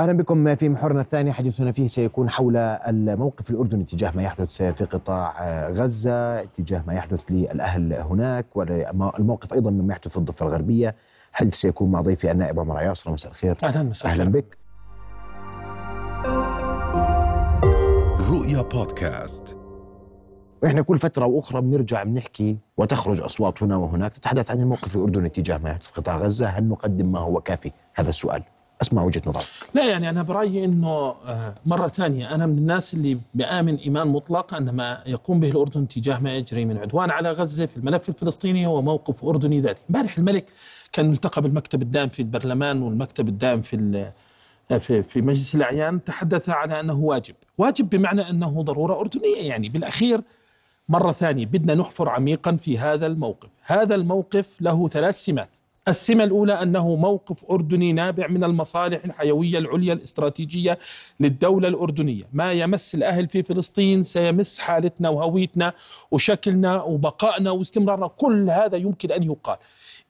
أهلا بكم في محورنا الثاني حديثنا فيه سيكون حول الموقف الأردني تجاه ما يحدث في قطاع غزة، تجاه ما يحدث للأهل هناك والموقف أيضا مما يحدث في الضفة الغربية. الحديث سيكون مع ضيفي النائب عمر عياصر مساء الخير. أهلا مساء أهلا بك. رؤيا بودكاست وإحنا كل فترة وأخرى بنرجع بنحكي وتخرج أصوات هنا وهناك تتحدث عن الموقف الأردني تجاه ما يحدث في قطاع غزة، هل نقدم ما هو كافي؟ هذا السؤال. أسمع وجهة نظرك. لا يعني أنا برأيي إنه آه، مرة ثانية أنا من الناس اللي بآمن إيمان مطلق أن ما يقوم به الأردن تجاه ما يجري من عدوان على غزة في الملف الفلسطيني هو موقف أردني ذاتي، امبارح الملك كان ملتقى بالمكتب الدائم في البرلمان والمكتب الدائم في آه، في في مجلس الأعيان تحدث على أنه واجب، واجب بمعنى أنه ضرورة أردنية يعني بالأخير مرة ثانية بدنا نحفر عميقا في هذا الموقف، هذا الموقف له ثلاث سمات. السمة الأولى أنه موقف أردني نابع من المصالح الحيوية العليا الاستراتيجية للدولة الأردنية. ما يمس الأهل في فلسطين سيمس حالتنا وهويتنا وشكلنا وبقائنا واستمرارنا. كل هذا يمكن أن يقال.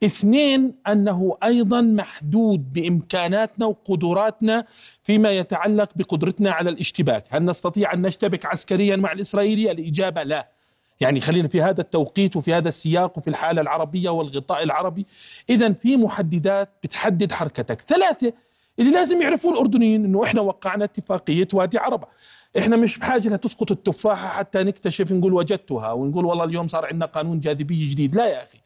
اثنين أنه أيضا محدود بإمكاناتنا وقدراتنا فيما يتعلق بقدرتنا على الاشتباك. هل نستطيع أن نشتبك عسكريا مع الإسرائيلي الإجابة لا. يعني خلينا في هذا التوقيت وفي هذا السياق وفي الحالة العربية والغطاء العربي. إذا في محددات بتحدد حركتك. ثلاثة اللي لازم يعرفوه الأردنيين أنه إحنا وقعنا اتفاقية وادي عربة. إحنا مش بحاجة لتسقط التفاحة حتى نكتشف نقول وجدتها ونقول والله اليوم صار عندنا قانون جاذبية جديد. لا يا أخي.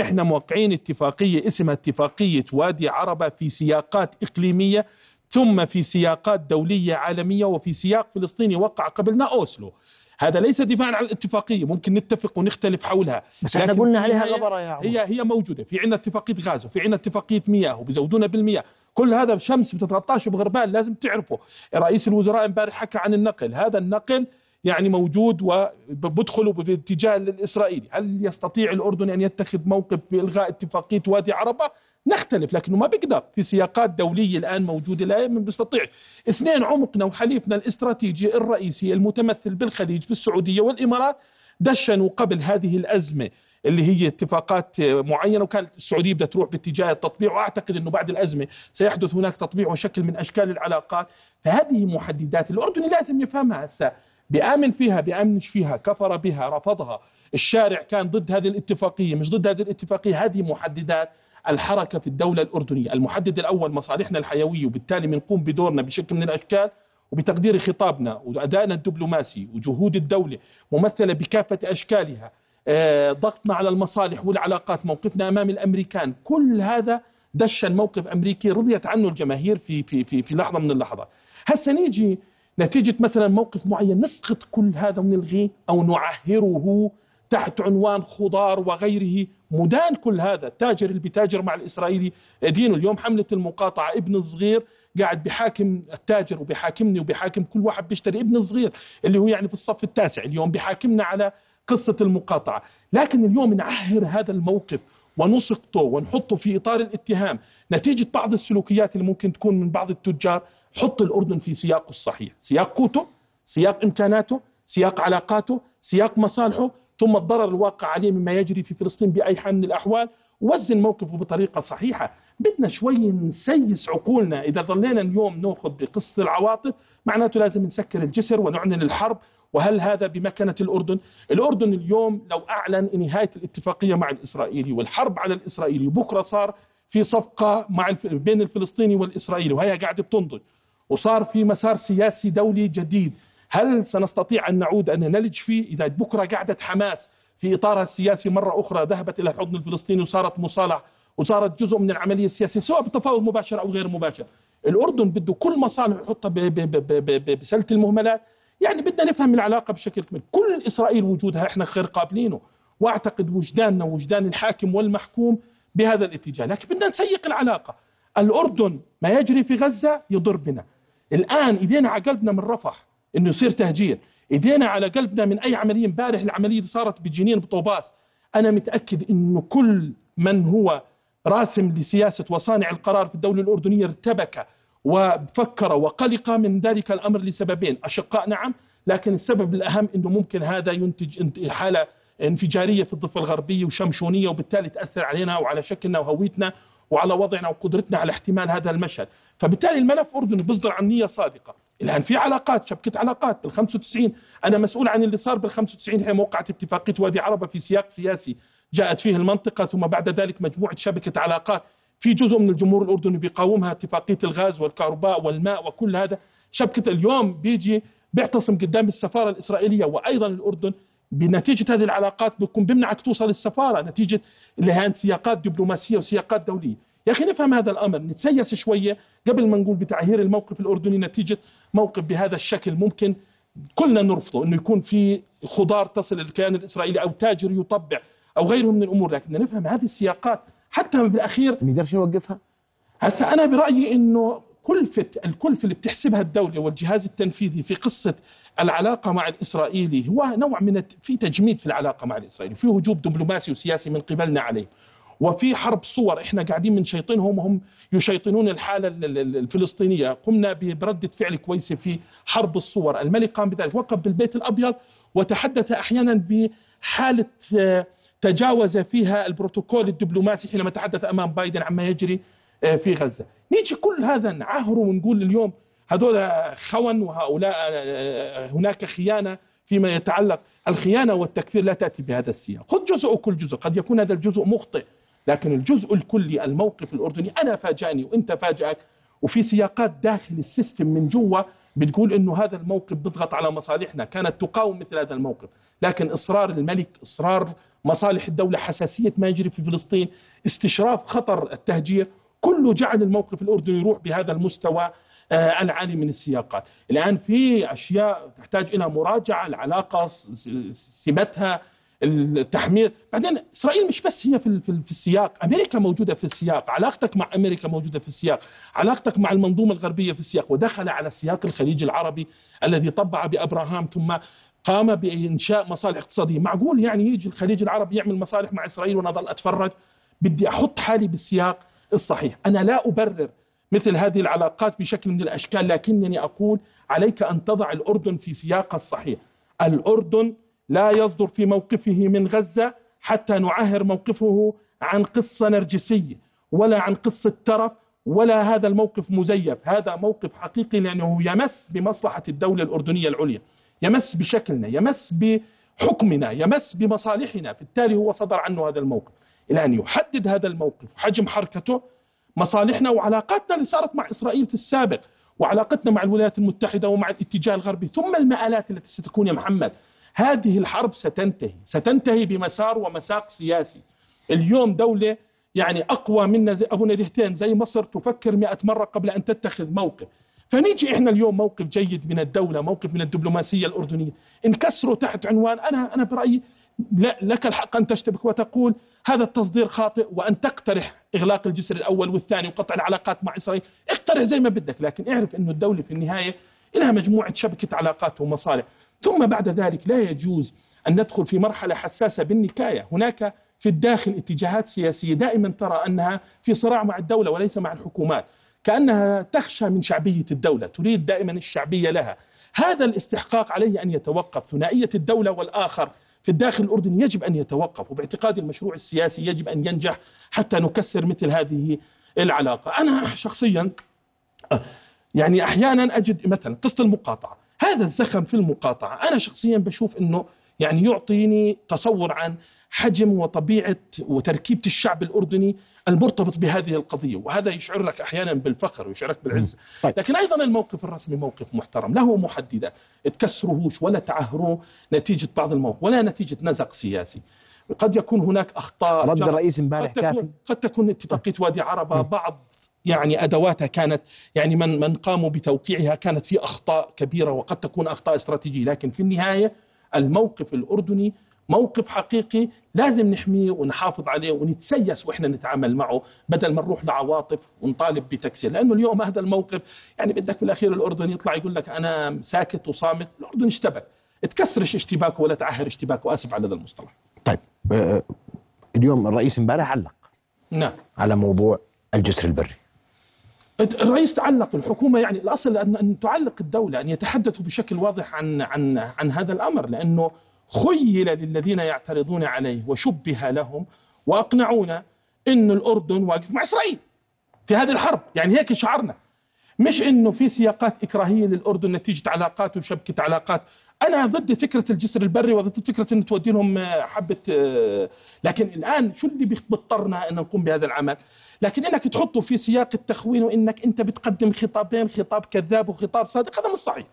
إحنا موقعين اتفاقية اسمها اتفاقية وادي عربة في سياقات إقليمية ثم في سياقات دولية عالمية وفي سياق فلسطيني وقع قبلنا أوسلو. هذا ليس دفاعا عن الاتفاقية ممكن نتفق ونختلف حولها بس إحنا قلنا عليها غبرة يا عمر. هي هي موجودة في عندنا اتفاقية غاز وفي عندنا اتفاقية مياه وبيزودونا بالمياه. كل هذا بشمس بتتغطاش بغربال لازم تعرفوا رئيس الوزراء امبارح حكى عن النقل هذا النقل يعني موجود وبدخلوا باتجاه الإسرائيلي. هل يستطيع الأردن أن يتخذ موقف بإلغاء اتفاقية وادي عربة؟ نختلف لكنه ما بيقدر في سياقات دولية الآن موجودة لا ما بيستطيع. اثنين عمقنا وحليفنا الاستراتيجي الرئيسي المتمثل بالخليج في السعودية والإمارات دشنوا قبل هذه الأزمة اللي هي اتفاقات معينة وكانت السعودية بدها تروح باتجاه التطبيع وأعتقد إنه بعد الأزمة سيحدث هناك تطبيع وشكل من أشكال العلاقات. فهذه محددات الأردني لازم يفهمها هسه. بآمن فيها بآمنش فيها كفر بها رفضها. الشارع كان ضد هذه الاتفاقية مش ضد هذه الاتفاقية. هذه محددات الحركة في الدولة الأردنية. المحدد الأول مصالحنا الحيوية وبالتالي بنقوم بدورنا بشكل من الأشكال وبتقدير خطابنا وأدائنا الدبلوماسي وجهود الدولة ممثلة بكافة أشكالها آه، ضغطنا على المصالح والعلاقات موقفنا أمام الأمريكان. كل هذا دشن موقف أمريكي رضيت عنه الجماهير في, في, في, في لحظة من اللحظات. هسه نيجي نتيجة مثلا موقف معين نسقط كل هذا ونلغيه أو نعهره تحت عنوان خضار وغيره. مدان كل هذا. التاجر اللي بيتاجر مع الإسرائيلي دينه اليوم. حملة المقاطعة. ابن صغير قاعد بحاكم التاجر وبحاكمني وبحاكم كل واحد بيشتري. ابن صغير اللي هو يعني في الصف التاسع اليوم بحاكمنا على قصة المقاطعة. لكن اليوم نعهر هذا الموقف ونسقطه ونحطه في إطار الاتهام. نتيجة بعض السلوكيات اللي ممكن تكون من بعض التجار. حط الأردن في سياقه الصحيح. سياق قوته سياق إمكاناته سياق علاقاته سياق مصالحه. ثم الضرر الواقع عليه مما يجري في فلسطين بأي حال من الأحوال. وزن موقفه بطريقة صحيحة. بدنا شوي نسيس عقولنا. إذا ظلينا اليوم نأخذ بقصة العواطف معناته لازم نسكر الجسر ونعلن الحرب. وهل هذا بمكنة الأردن؟ الأردن اليوم لو أعلن نهاية الاتفاقية مع الإسرائيلي والحرب على الإسرائيلي بكرة صار في صفقة مع بين الفلسطيني والإسرائيلي وهي قاعدة بتنضج. وصار في مسار سياسي دولي جديد. هل سنستطيع أن نعود أن نلج فيه إذا بكرة قعدت حماس في إطارها السياسي مرة أخرى ذهبت إلى الحضن الفلسطيني وصارت مصالحة وصارت جزء من العملية السياسية سواء بتفاوض مباشر أو غير مباشر. الأردن بده كل مصالح يحطها بسلة المهملات. يعني بدنا نفهم العلاقة بشكل كامل كل إسرائيل وجودها إحنا غير قابلينه. وأعتقد وجداننا وجدان الحاكم والمحكوم بهذا الاتجاه. لكن بدنا نسيق العلاقة. الأردن ما يجري في غزة يضر بنا. الآن إيدينا على قلبنا من رفح. إنه يصير تهجير. إيدينا على قلبنا من أي عملية امبارح العملية اللي صارت بجنين بطوباس. أنا متأكد إنه كل من هو راسم لسياسة وصانع القرار في الدولة الأردنية ارتبك وفكر وقلق من ذلك الأمر لسببين. أشقاء نعم لكن السبب الأهم إنه ممكن هذا ينتج حالة انفجارية في الضفة الغربية وشمشونية وبالتالي تأثر علينا وعلى شكلنا وهويتنا وعلى وضعنا وقدرتنا على احتمال هذا المشهد. فبالتالي الملف أردني بيصدر عن نية صادقة. الآن في علاقات شبكة علاقات بال 95 أنا مسؤول عن اللي صار بال 95 هي موقعة اتفاقية وادي عربة في سياق سياسي. جاءت فيه المنطقة ثم بعد ذلك مجموعة شبكة علاقات في جزء من الجمهور الأردني بيقاومها اتفاقية الغاز والكهرباء والماء وكل هذا. شبكة اليوم بيجي بيعتصم قدام السفارة الإسرائيلية وأيضا الأردن بنتيجة هذه العلاقات بيكون بيمنعك توصل السفارة نتيجة هي سياقات دبلوماسية وسياقات دولية. يا أخي نفهم هذا الأمر نتسيس شوية قبل ما نقول بتعهير الموقف الأردني نتيجة موقف بهذا الشكل. ممكن كلنا نرفضه إنه يكون في خضار تصل الكيان الإسرائيلي أو تاجر يطبع أو غيره من الأمور لكن نفهم هذه السياقات حتى بالاخير ما نقدرش نوقفها هسا أنا برأيي إنه كلفة الكلفة اللي بتحسبها الدولة والجهاز التنفيذي في قصة العلاقة مع الإسرائيلي هو نوع من في تجميد في العلاقة مع الإسرائيلي في هجوم دبلوماسي وسياسي من قبلنا عليه. وفي حرب صور. إحنا قاعدين بنشيطنهم وهم يشيطنون الحالة ال- ال- الفلسطينية. قمنا بردة فعل كويسة في حرب الصور. الملك قام بذلك وقف بالبيت الأبيض وتحدث أحيانا بحالة آه، تجاوز فيها البروتوكول الدبلوماسي حينما تحدث أمام بايدن عما يجري آه، في غزة. نيجي كل هذا نعاهره ونقول اليوم هذول خون وهؤلاء آه، هناك خيانة فيما يتعلق. الخيانة والتكفير لا تأتي بهذا السياق. خذ جزء وكل جزء. قد يكون هذا الجزء مخطئ. لكن الجزء الكلي الموقف الأردني أنا فاجأني وأنت فاجأك. وفي سياقات داخل السيستم من جوا بتقول إنه هذا الموقف بيضغط على مصالحنا كانت تقاوم مثل هذا الموقف. لكن إصرار الملك إصرار مصالح الدولة حساسية ما يجري في فلسطين استشراف خطر التهجير كله جعل الموقف الأردني يروح بهذا المستوى آه، العالي من السياقات. الآن في أشياء تحتاج إلى مراجعة العلاقة سمتها التحمير بعدين إسرائيل مش بس هي في في ال- في السياق. أمريكا موجودة في السياق. علاقتك مع أمريكا موجودة في السياق. علاقتك مع المنظومة الغربية في السياق. ودخل على السياق الخليج العربي الذي طبع بأبراهام ثم قام بإنشاء مصالح اقتصادية. معقول يعني يجي الخليج العربي يعمل مصالح مع إسرائيل وأنا أضل أتفرج؟ بدي أحط حالي بالسياق الصحيح. أنا لا أبرر مثل هذه العلاقات بشكل من الأشكال لكنني أقول عليك أن تضع الأردن في سياقها الصحيح. الأردن لا يصدر في موقفه من غزة حتى نعهر موقفه عن قصة نرجسية ولا عن قصة ترف ولا هذا الموقف مزيف. هذا موقف حقيقي لأنه يمس بمصلحة الدولة الأردنية العليا يمس بشكلنا يمس بحكمنا يمس بمصالحنا. بالتالي هو صدر عنه هذا الموقف. إلى أن يحدد هذا الموقف وحجم حركته مصالحنا وعلاقاتنا اللي صارت مع إسرائيل في السابق وعلاقتنا مع الولايات المتحدة ومع الاتجاه الغربي ثم المآلات التي ستكون يا محمد. هذه الحرب ستنتهي. ستنتهي بمسار ومساق سياسي. اليوم دولة يعني أقوى منا أبو ندهتين زي مصر تفكر مئة مرة قبل أن تتخذ موقف. فنيجي إحنا اليوم موقف جيد من الدولة موقف من الدبلوماسية الأردنية. نكسره تحت عنوان أنا أنا برأيي لا لك الحق أن تشتبك وتقول هذا التصدير خاطئ وأن تقترح إغلاق الجسر الأول والثاني وقطع العلاقات مع إسرائيل. اقترح زي ما بدك لكن اعرف أنه الدولة في النهاية لها مجموعة شبكة علاقات ومصالح. ثم بعد ذلك لا يجوز أن ندخل في مرحلة حساسة بالنكاية. هناك في الداخل اتجاهات سياسية. دائما ترى أنها في صراع مع الدولة وليس مع الحكومات. كأنها تخشى من شعبية الدولة. تريد دائما الشعبية لها. هذا الاستحقاق عليه أن يتوقف. ثنائية الدولة والآخر في الداخل الأردني يجب أن يتوقف. وباعتقادي المشروع السياسي يجب أن ينجح حتى نكسر مثل هذه العلاقة. أنا شخصيا يعني أحيانا أجد مثلا قصة المقاطعة. هذا الزخم في المقاطعة أنا شخصيا بشوف أنه يعني يعطيني تصور عن حجم وطبيعة وتركيبة الشعب الأردني المرتبط بهذه القضية وهذا يشعرك أحيانا بالفخر ويشعرك بالعزة طيب. لكن أيضا الموقف الرسمي موقف محترم له محددات. تكسروهوش ولا تعهروه نتيجة بعض المواقف ولا نتيجة نزق سياسي. قد يكون هناك أخطاء رد. الرئيس امبارح كافي. قد تكون اتفاقية وادي عربة بعض يعني أدواتها كانت يعني من من قاموا بتوقيعها كانت في أخطاء كبيرة وقد تكون أخطاء استراتيجية. لكن في النهاية الموقف الأردني موقف حقيقي لازم نحميه ونحافظ عليه ونتسيس وإحنا نتعامل معه بدل ما نروح لعواطف ونطالب بتكسير. لأنه اليوم هذا الموقف يعني بدك بالاخير الأردن يطلع يقول لك أنا ساكت وصامت الأردن اشتبك. تكسرش اشتباكه ولا تعهر اشتباكه اسف على هذا المصطلح. طيب آه، اليوم الرئيس امبارح علق نعم. على موضوع الجسر البري. الرئيس تعلق الحكومة يعني الأصل ان أن تعلق الدولة أن يتحدثوا بشكل واضح عن عن عن هذا الأمر لأنه خيل للذين يعترضون عليه وشبه لهم وأقنعونا إن الأردن واقف مع إسرائيل في هذه الحرب. يعني هيك شعرنا. مش إنه في سياقات إكراهية للأردن نتيجة علاقات وشبكة علاقات. أنا ضد فكرة الجسر البري وضد فكرة انه تودي لهم آه، حبة آه، لكن الآن شو اللي بيضطرنا إن نقوم بهذا العمل؟ لكن إنك تحطه في سياق التخوين وإنك أنت بتقدم خطابين خطاب كذاب وخطاب صادق هذا مش صحيح.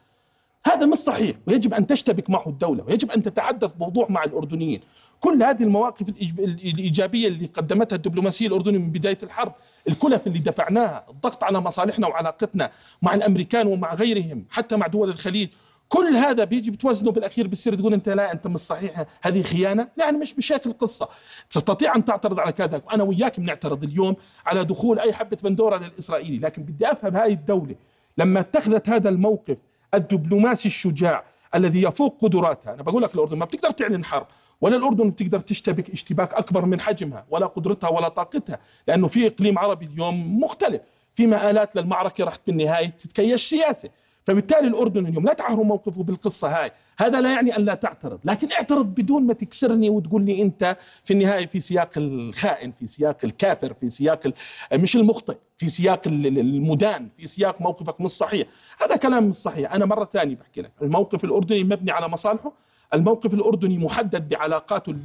هذا مش صحيح. ويجب أن تشتبك معه الدولة ويجب أن تتحدث بوضوح مع الأردنيين. كل هذه المواقف الإيجابية اللي قدمتها الدبلوماسية الأردنية من بداية الحرب الكلف اللي دفعناها الضغط على مصالحنا وعلاقتنا مع الأمريكان ومع غيرهم حتى مع دول الخليج كل هذا بيجي بتوزنه بالأخير بتصير تقول أنت لا أنت مش صحيح هذه خيانة. يعني مش هيك القصة تستطيع أن تعترض على كذا وأنا وياك بنعترض اليوم على دخول أي حبة بندورة للإسرائيلي. لكن بدي أفهم هاي الدولة لما اتخذت هذا الموقف الدبلوماسي الشجاع الذي يفوق قدراتها. أنا بقول لك الأردن ما بتقدر تعلن حرب ولا الأردن بتقدر تشتبك اشتباك أكبر من حجمها ولا قدرتها ولا طاقتها لأنه في إقليم عربي اليوم مختلف. في مآلات للمعركة راح بالنهاية تتكيش سياسة. فبالتالي الأردن اليوم لا تعهروا موقفه بالقصة هاي. هذا لا يعني أن لا تعترض. لكن اعترض بدون ما تكسرني وتقول لي أنت في النهاية في سياق الخائن في سياق الكافر في سياق مش المخطئ في سياق المدان في سياق موقفك مش صحيح. هذا كلام مش صحيح. أنا مرة ثانية بحكي لك. الموقف الأردني مبني على مصالحه. الموقف الأردني محدد بعلاقاته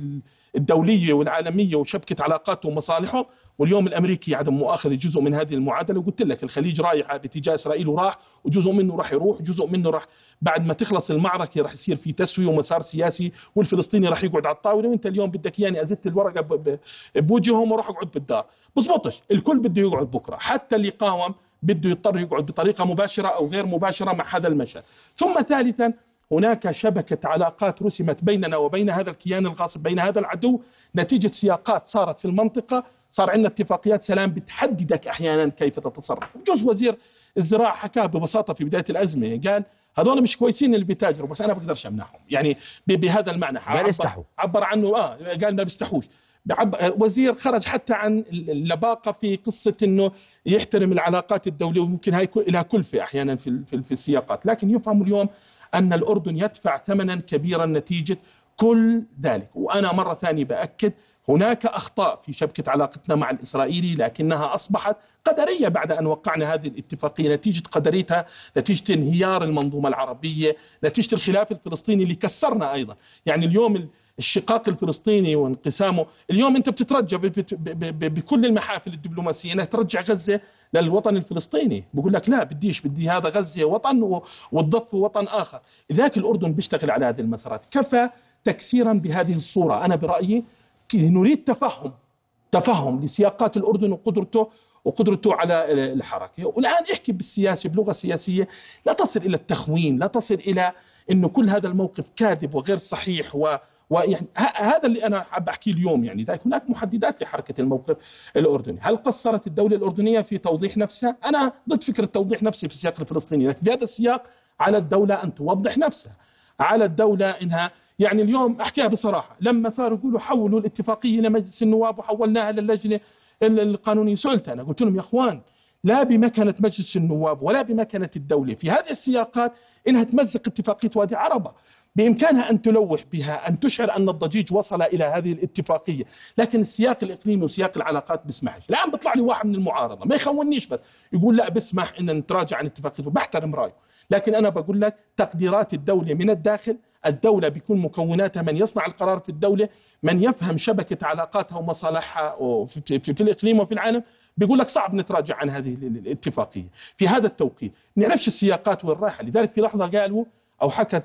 الدولية والعالمية وشبكة علاقاته ومصالحه واليوم الأمريكي عدم مؤاخذة جزء من هذه المعادلة. وقلت لك الخليج رايح باتجاه إسرائيل وراح وجزء منه راح يروح جزء منه راح بعد ما تخلص المعركة راح يصير في تسوية ومسار سياسي والفلسطيني راح يقعد على الطاولة. وأنت اليوم بدك اياني أزت الورقة بوجههم وراح أقعد بالدار. بزبطش الكل بده يقعد بكرة. حتى اللي قاوم بده يضطر يقعد بطريقة مباشرة أو غير مباشرة مع هذا المشهد. ثم ثالثا هناك شبكة علاقات رسمت بيننا وبين هذا الكيان الغاصب بين هذا العدو. نتيجة سياقات صارت في المنطقة. صار عندنا اتفاقيات سلام بتحددك أحيانا كيف تتصرف. جزء وزير الزراعة حكاه ببساطة في بداية الأزمة قال هذول مش كويسين اللي بيتاجروا بس أنا بقدرش امنعهم يعني بهذا المعنى. قال يستحوا عبر عنه آه قال ما بيستحوش. وزير خرج حتى عن اللباقة في قصة إنه يحترم العلاقات الدولية وممكن هاي لها كلفة أحيانا في في السياقات. لكن يفهم اليوم أن الأردن يدفع ثمنا كبيرا نتيجة كل ذلك. وأنا مرة ثانية بأكد هناك أخطاء في شبكة علاقتنا مع الإسرائيلي لكنها أصبحت قدرية بعد أن وقعنا هذه الاتفاقية نتيجة قدريتها نتيجة انهيار المنظومة العربية نتيجة الخلاف الفلسطيني اللي كسرنا أيضا. يعني اليوم الشقاق الفلسطيني وانقسامه. اليوم انت بتترجى بكل المحافل الدبلوماسية انها ترجع غزة للوطن الفلسطيني. بقول لك لا بديش بدي هذا غزة وطن والضفه وطن آخر. لذلك الأردن بيشتغل على هذه المسارات. كفى تكسيرا بهذه الصورة. أنا برأيي نريد تفهم تفهم لسياقات الأردن وقدرته وقدرته على الحركة. والآن احكي بالسياسة بلغة سياسية. لا تصل إلى التخوين لا تصل إلى أنه كل هذا الموقف كاذب وغير صحيح و ويعني هذا اللي أنا حاب احكيه اليوم يعني. هناك محددات لحركه الموقف الأردني، هل قصرت الدولة الأردنية في توضيح نفسها؟ أنا ضد فكرة توضيح نفسي في السياق الفلسطيني، لكن في هذا السياق على الدولة أن توضح نفسها، على الدولة إنها يعني اليوم أحكيها بصراحة لما صاروا يقولوا حولوا الاتفاقية إلى مجلس النواب وحولناها للجنة القانونية. سئلت أنا قلت لهم يا أخوان لا بمكنه مجلس النواب ولا بمكنه الدولة. في هذه السياقات إنها تمزق اتفاقية وادي عربة. بإمكانها أن تلوح بها أن تشعر أن الضجيج وصل إلى هذه الاتفاقية. لكن السياق الإقليمي وسياق العلاقات بيسمحش الان بيطلع لي واحد من المعارضة ما يخونيش بس. يقول لا بسمح إن نتراجع عن اتفاقية بحترم رأيه. لكن أنا بقول لك تقديرات الدولة من الداخل الدولة بيكون مكوناتها من يصنع القرار في الدولة من يفهم شبكة علاقاتها ومصالحها في, في, في الإقليم وفي العالم. بيقول لك صعب نتراجع عن هذه الاتفاقية. في هذا التوقيت نعرفش السياقات وين رايحة. لذلك في لحظة قالوا أو حكت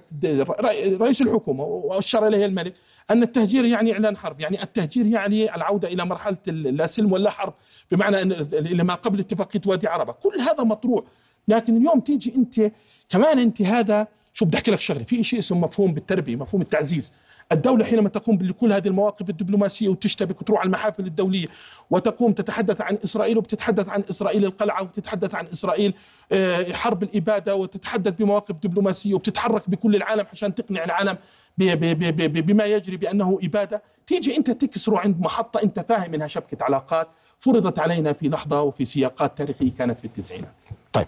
رئيس الحكومة وأشار إليه الملك أن التهجير يعني إعلان حرب. يعني التهجير يعني العودة إلى مرحلة لا سلم ولا حرب بمعنى أن إلى ما قبل اتفاقية وادي عربة. كل هذا مطروح. لكن اليوم تيجي أنت كمان أنت هذا شو بدي أحكي لك شغلة. في شيء اسمه مفهوم بالتربية مفهوم التعزيز. الدولة حينما تقوم بكل هذه المواقف الدبلوماسية وتشتبك وتروح على المحافل الدولية وتقوم تتحدث عن إسرائيل وبتتحدث عن إسرائيل القلعة وبتتحدث عن إسرائيل آه، حرب الإبادة وتتحدث بمواقف دبلوماسية وبتتحرك بكل العالم عشان تقنع العالم بما يجري بأنه إبادة. تيجي أنت تكسره عند محطة أنت فاهم إنها شبكة علاقات فرضت علينا في لحظة وفي سياقات تاريخية كانت في التسعينات. طيب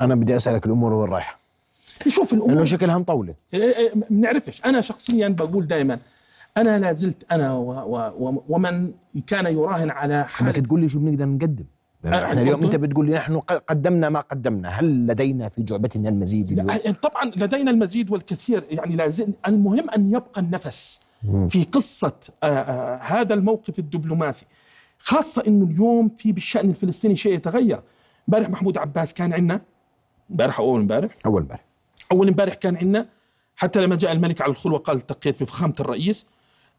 أنا بدي أسألك الأمور وين رايحة؟ يشوف الأمور. لأنه شكلها مطولة. ما إيه، إيه، بنعرفش أنا شخصيا بقول دائما أنا لا زلت أنا و و ومن كان يراهن على حال بدك تقول لي شو بنقدر نقدم؟ إحنا اليوم أنت بتقول لي نحن قدمنا ما قدمنا. هل لدينا في جعبتنا المزيد اليوم؟ يعني طبعا لدينا المزيد والكثير. يعني لازم المهم أن يبقى النفس في قصة آآ آآ هذا الموقف الدبلوماسي. خاصة إنه اليوم في بالشأن الفلسطيني شيء يتغير. امبارح محمود عباس كان عندنا. امبارح أول امبارح؟ أول امبارح. أول امبارح كان عندنا حتى لما جاء الملك على الخلوة قال التقيت بفخامه الرئيس.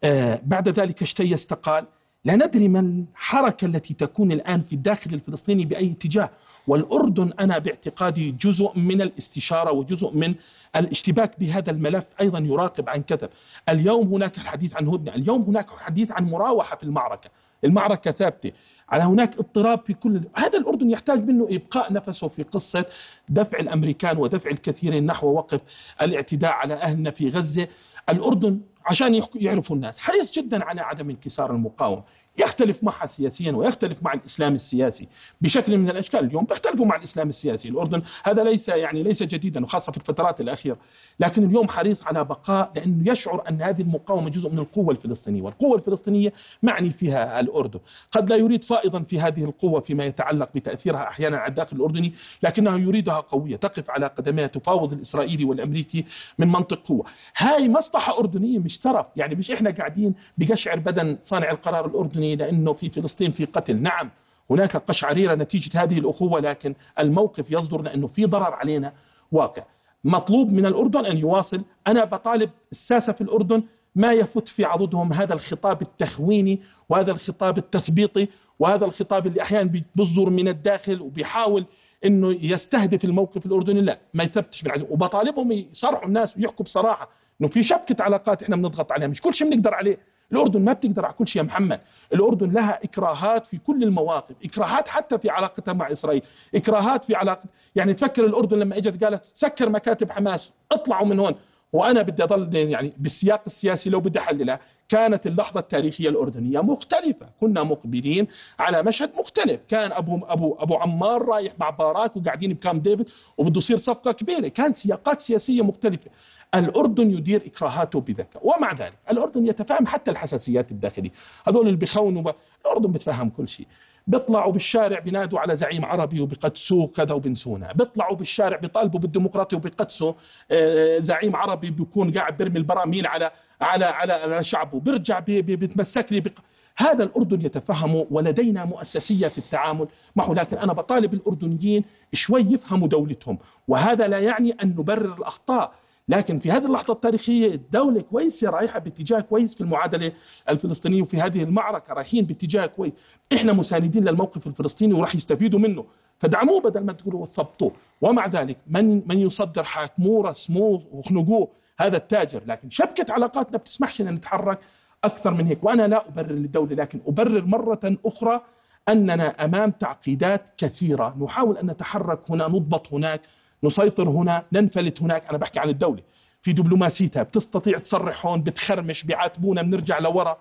آه بعد ذلك اشتي استقال. لا ندري ما الحركة التي تكون الآن في الداخل الفلسطيني بأي اتجاه. والأردن أنا باعتقادي جزء من الاستشارة وجزء من الاشتباك بهذا الملف أيضا يراقب عن كثب. اليوم هناك الحديث عن هدنه اليوم هناك حديث عن مراوحة في المعركة. المعركة ثابتة. على هناك اضطراب في كل هذا الأردن يحتاج منه إبقاء نفسه في قصة دفع الأمريكان ودفع الكثيرين نحو وقف الاعتداء على أهلنا في غزة. الأردن عشان يعرفوا الناس حريص جدا على عدم انكسار المقاومة. يختلف معها سياسيا ويختلف مع الإسلام السياسي بشكل من الأشكال. اليوم بيختلفوا مع الإسلام السياسي. الأردن هذا ليس يعني ليس جديدا وخاصة في الفترات الأخيرة. لكن اليوم حريص على بقاء لأنه يشعر أن هذه المقاومة جزء من القوة الفلسطينية. والقوة الفلسطينية معني فيها الأردن. قد لا يريد فائضا في هذه القوة فيما يتعلق بتأثيرها أحيانا على الداخل الأردني لكنه يريدها قوية. تقف على قدميها تفاوض الإسرائيلي والأمريكي من منطق قوة. هاي مصلحة أردنية مش ترف يعني مش إحنا قاعدين بقشعر بدن صانع القرار الأردني لأنه في فلسطين في قتل. نعم هناك قشعريرة نتيجة هذه الأخوة لكن الموقف يصدر لأنه في ضرر علينا واقع. مطلوب من الأردن أن يواصل. أنا بطالب الساسة في الأردن ما يفت في عضدهم هذا الخطاب التخويني وهذا الخطاب التثبيطي وهذا الخطاب اللي أحيانا بيصدر من الداخل وبيحاول إنه يستهدف الموقف الأردني. لا ما يثبتش بالعزم وبطالبهم يصرحوا الناس ويحكوا بصراحة إنه في شبكة علاقات إحنا بنضغط عليها مش كل شيء بنقدر عليه. الأردن ما بتقدر على كل شيء يا محمد. الأردن لها إكراهات في كل المواقف إكراهات حتى في علاقتها مع إسرائيل إكراهات في علاقة يعني تفكر الأردن لما إجت قالت تسكر مكاتب حماس اطلعوا من هون. وأنا بدي أضل يعني بالسياق السياسي لو بدي أحللها كانت اللحظة التاريخية الأردنية مختلفة. كنا مقبلين على مشهد مختلف. كان أبو أبو أبو عمار رايح مع باراك وقاعدين بكام ديفيد وبده يصير صفقة كبيرة. كان سياقات سياسية مختلفة. الأردن يدير إكراهاته بذكاء ومع ذلك الأردن يتفهم حتى الحساسيات الداخلية. هذول اللي بيخونوا الأردن بتفهم كل شيء. بيطلعوا بالشارع بينادوا على زعيم عربي وبقدسوه كذا وبنسونا بيطلعوا بالشارع بيطالبوا بالديمقراطية وبيقدسوا آه، زعيم عربي بيكون قاعد بيرمي البراميل على على على, على شعبه. بيرجع بيتمسك لي بق... هذا الأردن يتفهمه ولدينا مؤسسية في التعامل معه. لكن أنا بطالب الأردنيين شوي يفهموا دولتهم وهذا لا يعني أن نبرر الأخطاء. لكن في هذه اللحظة التاريخية الدولة كويسة رايحة باتجاه كويس في المعادلة الفلسطينية وفي هذه المعركة رايحين باتجاه كويس. إحنا مساندين للموقف الفلسطيني وراح يستفيدوا منه. فدعموه بدل ما تقولوا ثبطوه ومع ذلك من من يصدر حاكموه رسموه وخنقوه هذا التاجر. لكن شبكة علاقاتنا بتسمحش ان نتحرك أكثر من هيك. وأنا لا أبرر للدولة لكن أبرر مرة أخرى أننا أمام تعقيدات كثيرة. نحاول أن نتحرك هنا نضبط هناك. نسيطر هنا ننفلت هناك. أنا بحكي عن الدولة. في دبلوماسيتها بتستطيع تصرح هون بتخرمش بيعاتبونا بنرجع لورا.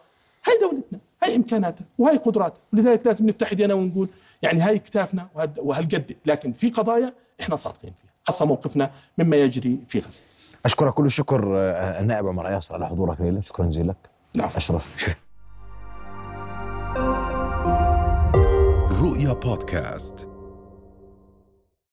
هاي دولتنا هاي إمكاناتها وهي قدراتها. ولذلك لازم نفتح ايدينا ونقول يعني هاي كتافنا وهالقد. لكن في قضايا إحنا صادقين فيها. خاصة موقفنا مما يجري في غزة. أشكرك كل الشكر آه، النائب عمر ياسر على حضورك ليلة شكرا جزيلا لك. نعم أشرف. رؤيا بودكاست.